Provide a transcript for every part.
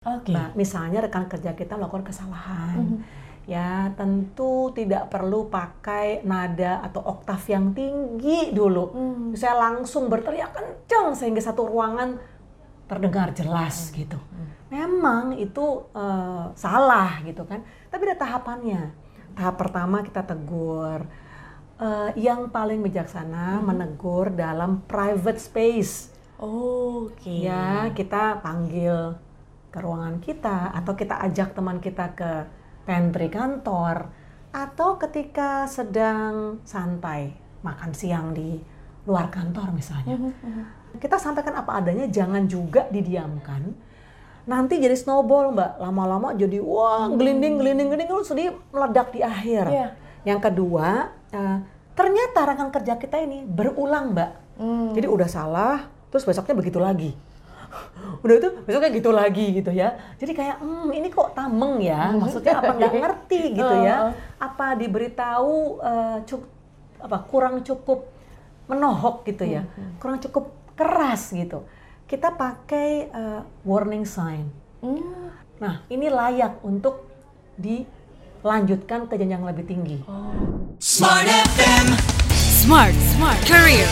Oke. Nah, misalnya rekan kerja kita melakukan kesalahan, ya tentu tidak perlu pakai nada atau oktav yang tinggi dulu. Hmm. Saya langsung berteriak kencang sehingga satu ruangan terdengar jelas gitu. Memang itu eh, salah gitu kan, tapi ada tahapannya. Tahap pertama kita tegur. Eh, yang paling bijaksana menegur dalam private space. Oke. Ya, kita panggil ke ruangan kita atau kita ajak teman kita ke pantry kantor atau ketika sedang santai makan siang di luar kantor misalnya. Kita sampaikan apa adanya, jangan juga didiamkan. Nanti jadi snowball, Mbak. Lama-lama jadi wah, gelinding gelinding gelinding terus sedih meledak di akhir. Iya. Yang kedua, eh, ternyata rekan kerja kita ini berulang, Mbak. Hmm. Jadi udah salah, terus besoknya begitu lagi. Udah itu besoknya gitu lagi gitu ya. Jadi kayak, hmm, ini kok tameng ya? Maksudnya apa nggak ngerti gitu ya? Apa diberitahu eh, cuk- apa kurang cukup menohok gitu ya? Kurang cukup keras gitu. Kita pakai eh, warning sign. Hmm. Nah, ini layak untuk dilanjutkan ke jenjang lebih tinggi. Smart FM. Smart, smart career.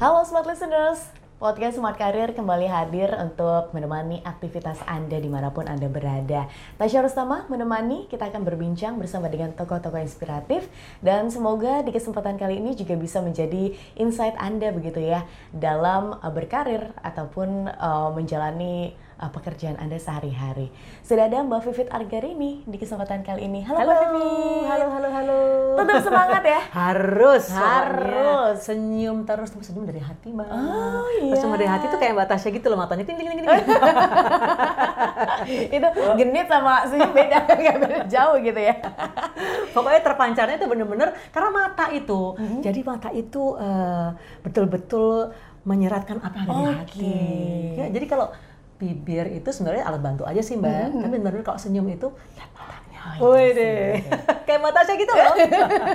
Halo Smart Listeners, Podcast Smart Career kembali hadir untuk menemani aktivitas Anda di mana pun Anda berada. Tasya Rustama menemani, kita akan berbincang bersama dengan tokoh-tokoh inspiratif dan semoga di kesempatan kali ini juga bisa menjadi insight Anda begitu ya dalam uh, berkarir ataupun uh, menjalani uh, pekerjaan Anda sehari-hari. Sudah ada Mbak Vivit Argarini di kesempatan kali ini. Halo, Halo, Mbak Vivit. halo, halo, halo. Tetap semangat ya. Harus, Harus. senyum terus, tapi senyum dari hati mbak. Oh, iya. Senyum dari hati tuh kayak mbak Tasya gitu loh matanya ting ting ting ting. itu genit sama senyum beda nggak beda jauh gitu ya Pokoknya terpancarnya itu bener-bener karena mata itu. Mm-hmm. Jadi mata itu eh, betul-betul menyeratkan apa yang ada di Oke. hati. Ya, jadi kalau bibir itu sebenarnya alat bantu aja sih mbak. Mm-hmm. Tapi benar-benar kalau senyum itu lihat matanya. Oh, deh, kayak mbak Tasya gitu loh.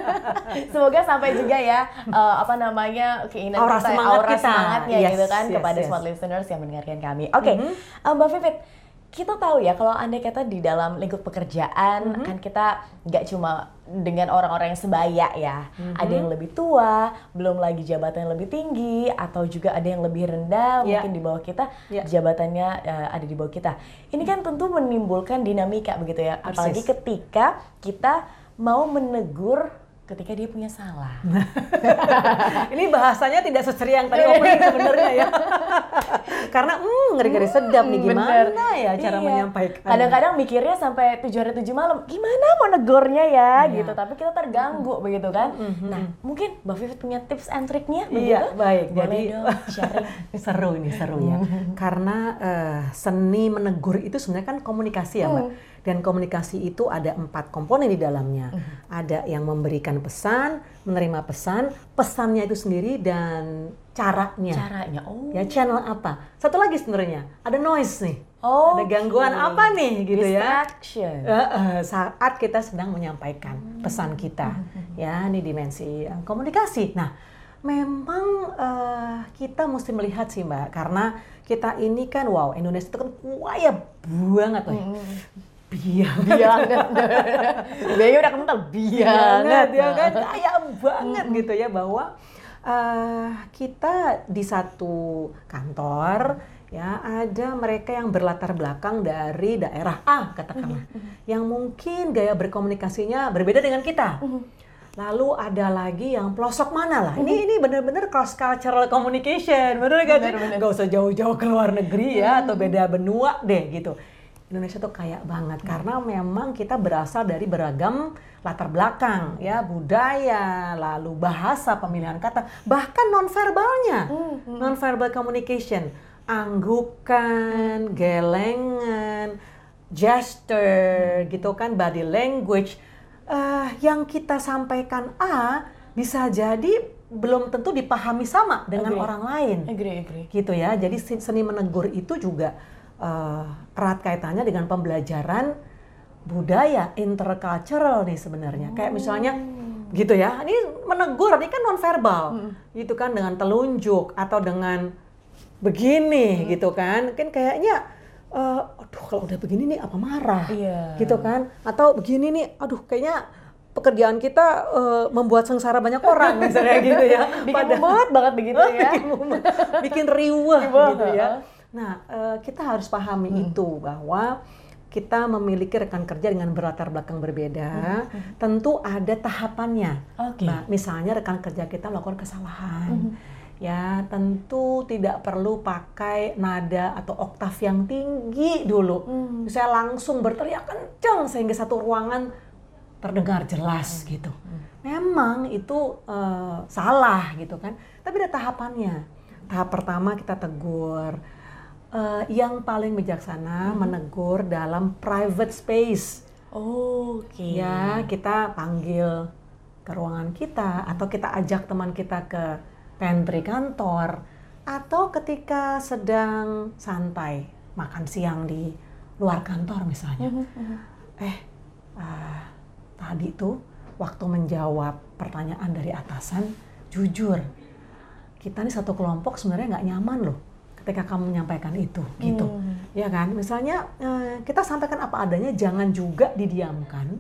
semoga sampai juga ya eh, apa namanya keinginan Aura kita semangat aura kita. semangatnya Yes, gitu kan yes, kepada yes. smart listeners yang mendengarkan kami oke Mhm. eh, mbak Vivit kita tahu ya kalau anda kata di dalam lingkup pekerjaan Mhm. kan kita nggak cuma dengan orang-orang yang sebaya ya Mhm. ada yang lebih tua belum lagi jabatan yang lebih tinggi atau juga ada yang lebih rendah Ya. mungkin di bawah kita Ya. jabatannya eh, ada di bawah kita ini kan tentu menimbulkan dinamika begitu ya apalagi Persis. ketika kita mau menegur ketika dia punya salah. Ini bahasanya tidak seceria yang tadi opening sebenarnya ya. Karena hmm, ngeri-ngeri sedap nih gimana Bener. ya cara Iya. menyampaikan. Kadang-kadang mikirnya sampai tujuh hari tujuh malam, gimana mau negornya ya Iya. gitu. Tapi kita terganggu begitu kan. Nah, mungkin Mbak Vivit punya tips and triknya begitu? Iya, baik. Boleh Jadi dong sharing. seru ini seru ya. Karena eh, seni menegur itu sebenarnya kan komunikasi ya, Mbak. Dan komunikasi itu ada empat komponen di dalamnya. Ada yang memberikan pesan, menerima pesan, pesannya itu sendiri dan caranya. Caranya. Oh. Ya channel apa? Satu lagi sebenarnya ada noise nih. Oh, Ada gangguan apa nih gitu ya? Distraction. Eh, eh, saat kita sedang menyampaikan pesan kita, ya ini dimensi eh, komunikasi. Nah, memang eh, kita mesti melihat sih mbak, karena kita ini kan wow Indonesia itu kan kaya banget loh. Biang Bianget. Biaya udah kental bianget. ya kan kaya banget gitu ya bahwa eh, kita di satu kantor ya ada mereka yang berlatar belakang dari daerah A katakanlah yang mungkin gaya berkomunikasinya berbeda dengan kita. Lalu ada lagi yang pelosok mana lah. Ini ini benar-benar cross cultural communication, bener gak sih? Bener-bener. Gak usah jauh-jauh ke luar negeri ya atau beda benua deh gitu. Indonesia tuh kaya banget. Karena memang kita berasal dari beragam latar belakang ya. Budaya lalu bahasa pemilihan kata bahkan nonverbalnya. Nonverbal communication. Anggukan gelengan gesture gitu kan body language. Eh, yang kita sampaikan A bisa jadi belum tentu dipahami sama dengan Agree. orang lain. Agree, agree. gitu ya. Jadi se- seni menegur itu juga eh, erat kaitannya dengan pembelajaran budaya intercultural nih sebenarnya. Kayak misalnya gitu ya. Ini menegur ini kan nonverbal. Gitu kan dengan telunjuk atau dengan begini gitu kan kan kayaknya eh, aduh kalau udah begini nih apa marah Iya. gitu kan atau begini nih aduh kayaknya pekerjaan kita eh, membuat sengsara banyak orang misalnya gitu ya Bikin mumet banget begitu ya. bikin mumet, bikin Riuh, gitu ya. Nah, eh, kita harus pahami itu bahwa kita memiliki rekan kerja dengan berlatar belakang berbeda, tentu ada tahapannya. Oke. Nah, misalnya rekan kerja kita melakukan kesalahan, ya tentu tidak perlu pakai nada atau oktav yang tinggi dulu. Saya langsung berteriak kencang sehingga satu ruangan terdengar jelas gitu. Memang itu eh, salah gitu kan. Tapi ada tahapannya. Tahap pertama kita tegur. Eh, yang paling bijaksana menegur dalam private space. Oke. Ya, kita panggil ke ruangan kita atau kita ajak teman kita ke pantry kantor atau ketika sedang santai makan siang di luar kantor misalnya. Eh, ah, tadi tuh waktu menjawab pertanyaan dari atasan, jujur kita nih satu kelompok sebenarnya nggak nyaman loh ketika kamu menyampaikan itu gitu. Ya kan? Misalnya eh, kita sampaikan apa adanya jangan juga didiamkan.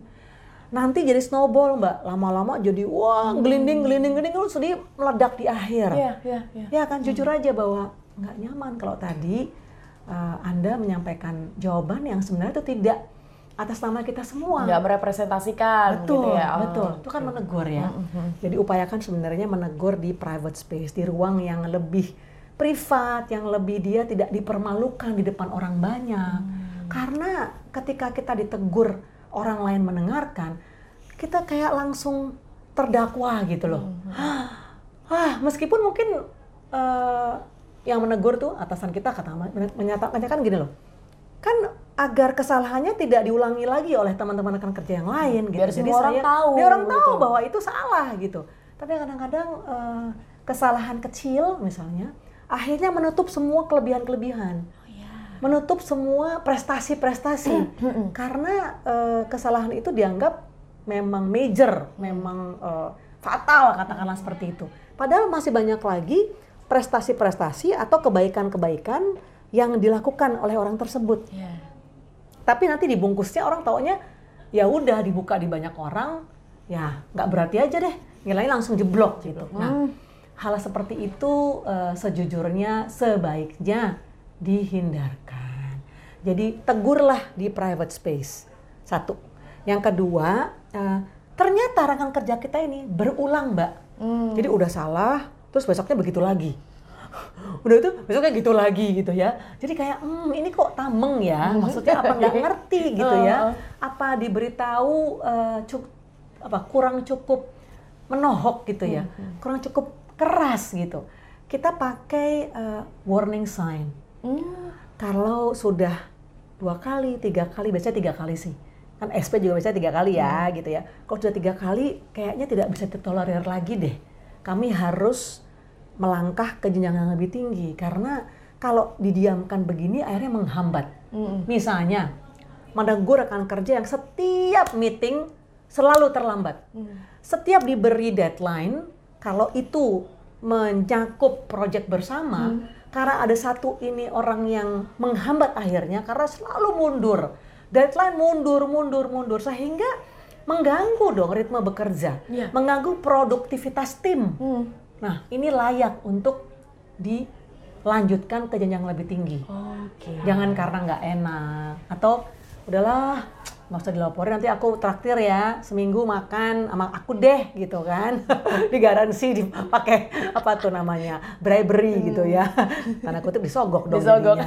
Nanti jadi snowball mbak. Lama-lama jadi wah gelinding gelinding gelinding terus sedih meledak di akhir. Iya, iya, iya. ya kan? Jujur aja bahwa nggak nyaman kalau tadi eh, anda menyampaikan jawaban yang sebenarnya itu tidak atas nama kita semua. Nggak merepresentasikan betul, gitu ya. Oh, betul. Itu kan menegur ya. Jadi upayakan sebenarnya menegur di private space, di ruang yang lebih privat, yang lebih dia tidak dipermalukan di depan orang banyak. Karena ketika kita ditegur orang lain mendengarkan, kita kayak langsung terdakwa gitu loh. Ah, meskipun mungkin eh, yang menegur tuh atasan kita kata menyatakan kan gini loh. Kan agar kesalahannya tidak diulangi lagi oleh teman-teman rekan kerja yang lain gitu. Biar semua orang tahu, biar orang tahu gitu. bahwa itu salah gitu. Tapi kadang-kadang eh, kesalahan kecil misalnya akhirnya menutup semua kelebihan-kelebihan. Oh, iya. Menutup semua prestasi-prestasi. Karena eh, kesalahan itu dianggap memang major, memang eh, fatal katakanlah seperti itu. Padahal masih banyak lagi prestasi-prestasi atau kebaikan-kebaikan yang dilakukan oleh orang tersebut. Iya. Tapi nanti dibungkusnya orang taunya ya udah dibuka di banyak orang, ya nggak berarti aja deh, nilainya langsung jeblok gitu. Nah, hal seperti itu eh, sejujurnya sebaiknya dihindarkan. Jadi tegurlah di private space. Satu. Yang kedua, eh, ternyata rekan kerja kita ini berulang, Mbak. Jadi udah salah, terus besoknya begitu lagi. Udah itu besoknya gitu lagi gitu ya. Jadi kayak, hmm, ini kok tameng ya. Maksudnya apa nggak ngerti gitu ya? Apa diberitahu eh, cuk- apa kurang cukup menohok gitu ya, kurang cukup keras gitu. Kita pakai eh, warning sign. Kalau sudah dua kali, tiga kali, biasanya tiga kali sih. Kan SP juga biasanya tiga kali ya gitu ya. Kalau sudah tiga kali, kayaknya tidak bisa ditolerir lagi deh. Kami harus melangkah ke jenjang yang lebih tinggi karena kalau didiamkan begini akhirnya menghambat. Misalnya, menegur rekan kerja yang setiap meeting selalu terlambat. Setiap diberi deadline, kalau itu mencakup proyek bersama, karena ada satu ini orang yang menghambat akhirnya karena selalu mundur. Deadline mundur, mundur, mundur sehingga mengganggu dong ritme bekerja, Iya. mengganggu produktivitas tim. Hmm. Nah, ini layak untuk dilanjutkan ke jenjang lebih tinggi. Oke. Jangan karena nggak enak atau udahlah nggak usah dilaporin nanti aku traktir ya seminggu makan sama aku deh gitu kan. Digaransi dipakai apa tuh namanya bribery gitu ya. Tanda kutip disogok dong Disogok.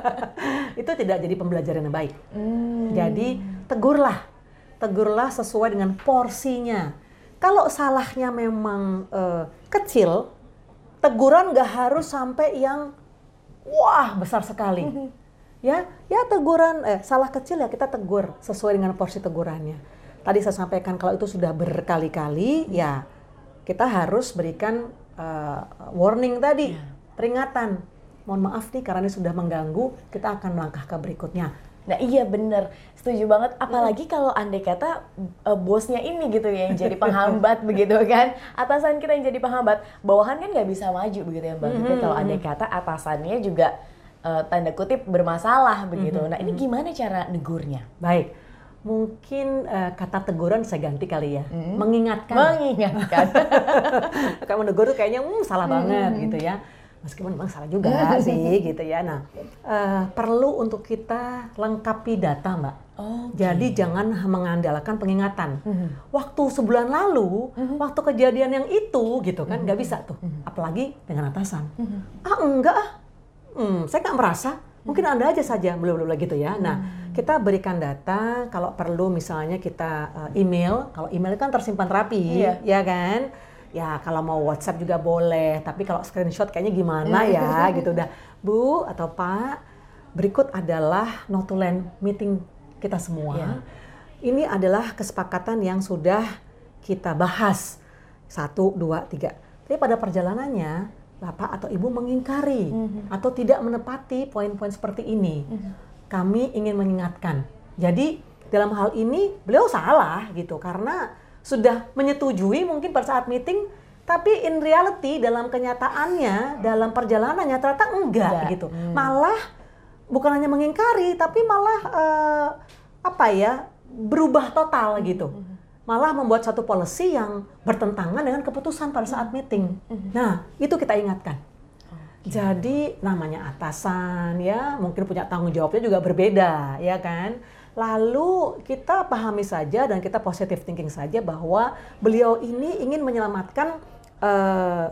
itu tidak jadi pembelajaran yang baik. Jadi tegurlah. Tegurlah sesuai dengan porsinya. Kalau salahnya memang eh, kecil teguran nggak harus sampai yang wah besar sekali ya ya teguran eh salah kecil ya kita tegur sesuai dengan porsi tegurannya. Tadi saya sampaikan kalau itu sudah berkali-kali ya kita harus berikan eh, warning tadi peringatan. Mohon maaf nih karena ini sudah mengganggu kita akan melangkah ke berikutnya. Nah iya bener, setuju banget. Apalagi kalau andai kata eh, bosnya ini gitu ya yang jadi penghambat begitu kan, atasan kita yang jadi penghambat, bawahan kan nggak bisa maju begitu ya mbak. Pipit. Kalau andai kata atasannya juga eh, tanda kutip bermasalah begitu. Nah ini gimana cara negurnya? Baik, mungkin eh, kata teguran saya ganti kali ya, mengingatkan. Mengingatkan. Kayak menegur tuh kayaknya hmm, salah banget gitu ya. Meskipun memang salah juga sih gitu ya. Nah, eh, perlu untuk kita lengkapi data, Mbak. Oh, Jadi jangan mengandalkan pengingatan. Waktu sebulan lalu, waktu kejadian yang itu gitu kan, nggak bisa tuh. Apalagi dengan atasan. Ah enggak ah, Hmm, saya nggak merasa. Mungkin anda aja saja belum belum gitu ya. Nah, kita berikan data. Kalau perlu misalnya kita eh, email. Kalau email kan tersimpan rapi, Iya. ya kan? Ya kalau mau WhatsApp juga boleh. Tapi kalau screenshot kayaknya gimana ya gitu. Udah, Bu atau Pak, berikut adalah notulen meeting kita semua. Iya. Ini adalah kesepakatan yang sudah kita bahas. Satu, dua, tiga. Tapi pada perjalanannya, Bapak atau Ibu mengingkari atau tidak menepati poin-poin seperti ini. Kami ingin mengingatkan. Jadi dalam hal ini beliau salah gitu karena sudah menyetujui mungkin pada saat meeting tapi in reality dalam kenyataannya dalam perjalanannya ternyata enggak, Enggak. gitu. Malah bukan hanya mengingkari tapi malah eh, apa ya berubah total gitu malah membuat satu policy yang bertentangan dengan keputusan pada saat meeting. Nah itu kita ingatkan. Jadi namanya atasan ya mungkin punya tanggung jawabnya juga berbeda ya kan? Lalu kita pahami saja dan kita positive thinking saja bahwa beliau ini ingin menyelamatkan eh,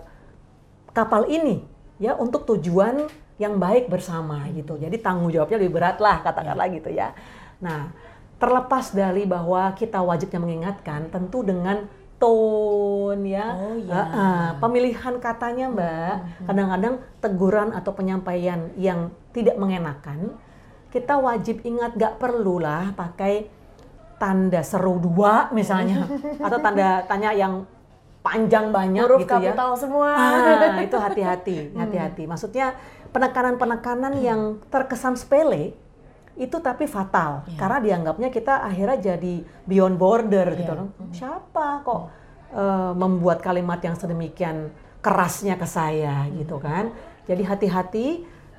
kapal ini ya untuk tujuan yang baik bersama gitu. Jadi tanggung jawabnya lebih berat lah katakanlah gitu ya. Nah, terlepas dari bahwa kita wajibnya mengingatkan tentu dengan tone ya. Oh, ya. Ah, ah, pemilihan katanya Mbak, kadang-kadang teguran atau penyampaian yang tidak mengenakan kita wajib ingat gak perlulah pakai tanda seru dua misalnya atau tanda tanya yang panjang banyak Huruf gitu ya. kapital semua. Ah, itu hati-hati, hati-hati. Maksudnya penekanan-penekanan yang terkesan sepele itu tapi fatal karena dianggapnya kita akhirnya jadi beyond border gitu. Iya. Siapa kok eh, membuat kalimat yang sedemikian kerasnya ke saya gitu kan? Jadi hati-hati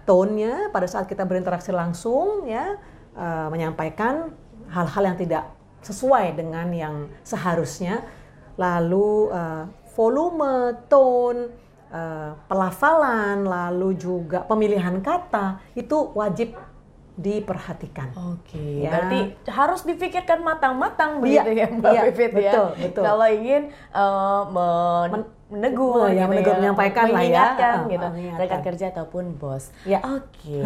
tone-nya pada saat kita berinteraksi langsung ya eh, menyampaikan hal-hal yang tidak sesuai dengan yang seharusnya lalu eh, volume, tone, eh, pelafalan, lalu juga pemilihan kata itu wajib diperhatikan. Oke, Ya. berarti harus difikirkan matang-matang Iya, begitu ya Mbak iya, Pipit ya. betul, betul. Kalau ingin eh, men- Men- menegur, Oh, ya, gitu menegur, menyampaikan lah ya. mengingatkan Ah, gitu, mengingatkan. rekan kerja ataupun bos. Ya. Oke.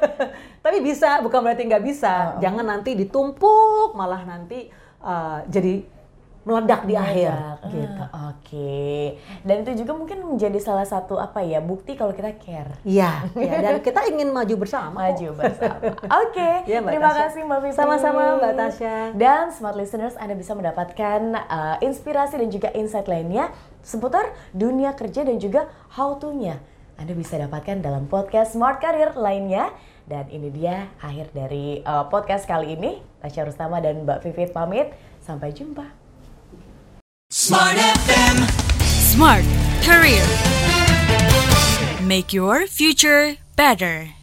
Tapi bisa, bukan berarti nggak bisa. Jangan nanti ditumpuk, malah nanti eh, jadi meledak di akhir. Meledak. Gitu. Oke. Dan itu juga mungkin menjadi salah satu apa ya bukti kalau kita care. Iya, iya. dan kita ingin maju bersama. Maju bersama. Oke, Iya, Mbak terima Tasya. kasih Mbak Vivi. Sama-sama, Mbak Tasya. Dan smart listeners, Anda bisa mendapatkan uh, inspirasi dan juga insight lainnya seputar dunia kerja dan juga how to-nya. Anda bisa dapatkan dalam podcast Smart Career lainnya. Dan ini dia akhir dari uh, podcast kali ini. Tasya Rustama dan Mbak Vivit pamit. Sampai jumpa. Smart FM. Smart Career. Make your future better.